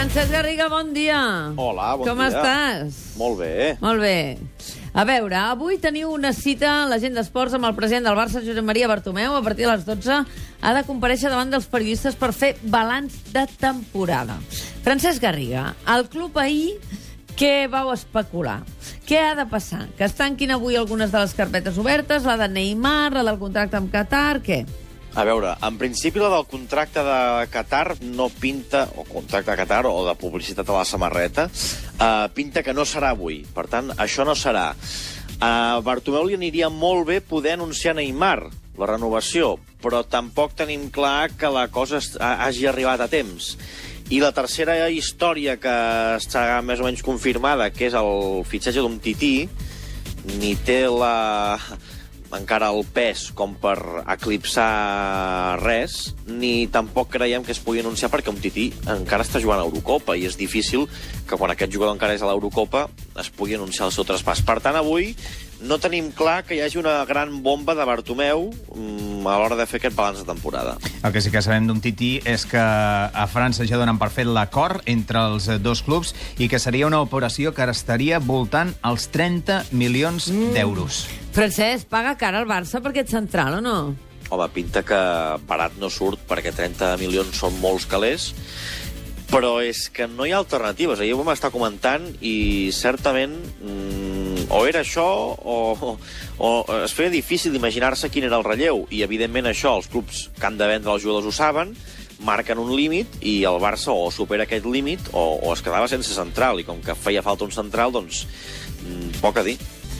Francesc Garriga, bon dia. Hola, bon Com dia. estàs? Molt bé. Molt bé. A veure, avui teniu una cita a l'agent d'esports amb el president del Barça, Josep Maria Bartomeu. A partir de les 12 ha de compareixer davant dels periodistes per fer balanç de temporada. Francesc Garriga, el club ahir què vau especular? Què ha de passar? Que es tanquin avui algunes de les carpetes obertes, la de Neymar, la del contracte amb Qatar, què? A veure, en principi la del contracte de Qatar no pinta, o contracte de Qatar o de publicitat a la samarreta, uh, pinta que no serà avui. Per tant, això no serà. A Bartomeu li aniria molt bé poder anunciar Neymar, la renovació, però tampoc tenim clar que la cosa hagi arribat a temps. I la tercera història que està més o menys confirmada, que és el fitxatge d'un tití, ni té la encara el pes com per eclipsar res, ni tampoc creiem que es pugui anunciar perquè un tití encara està jugant a Eurocopa i és difícil que quan aquest jugador encara és a l'Eurocopa es pugui anunciar el seu traspàs. Per tant, avui no tenim clar que hi hagi una gran bomba de Bartomeu mm, a l'hora de fer aquest balanç de temporada. El que sí que sabem d'un Tití és que a França ja donen per fet l'acord entre els dos clubs i que seria una operació que estaria voltant els 30 milions mm. d'euros. Francesc, paga cara al Barça per aquest central o no? Home, pinta que barat no surt perquè 30 milions són molts calés, però és que no hi ha alternatives. Ahir ho vam estar comentant i certament mm, o era això o, o, es feia difícil d'imaginar-se quin era el relleu i evidentment això els clubs que han de vendre els jugadors ho saben marquen un límit i el Barça o supera aquest límit o, o es quedava sense central i com que feia falta un central doncs mm, poc a dir.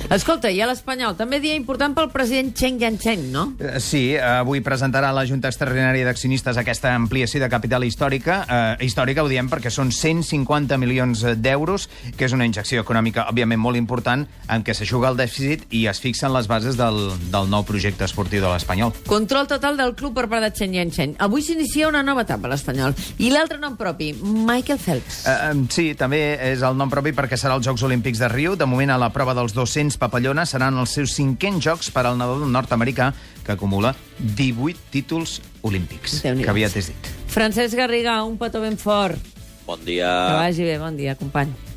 Escolta, i a l'Espanyol, també dia important pel president Cheng Yanchen, no? Eh, Sí, avui presentarà la Junta Extraordinària d'Accionistes aquesta ampliació de capital històrica. Eh, històrica ho diem perquè són 150 milions d'euros, que és una injecció econòmica, òbviament, molt important, en què s'aixuga el dèficit i es fixen les bases del, del nou projecte esportiu de l'Espanyol. Control total del club per part de Chen Yanchen. Avui s'inicia una nova etapa a l'Espanyol. I l'altre nom propi, Michael Phelps. Eh, eh, sí, també és el nom propi perquè serà els Jocs Olímpics de Rio. De moment, a la prova dels 200 papallones seran els seus cinquens jocs per al nadador nord-americà, que acumula 18 títols olímpics. Que aviat és dit. Francesc Garriga, un petó ben fort. Bon dia. Que vagi bé, bon dia, company.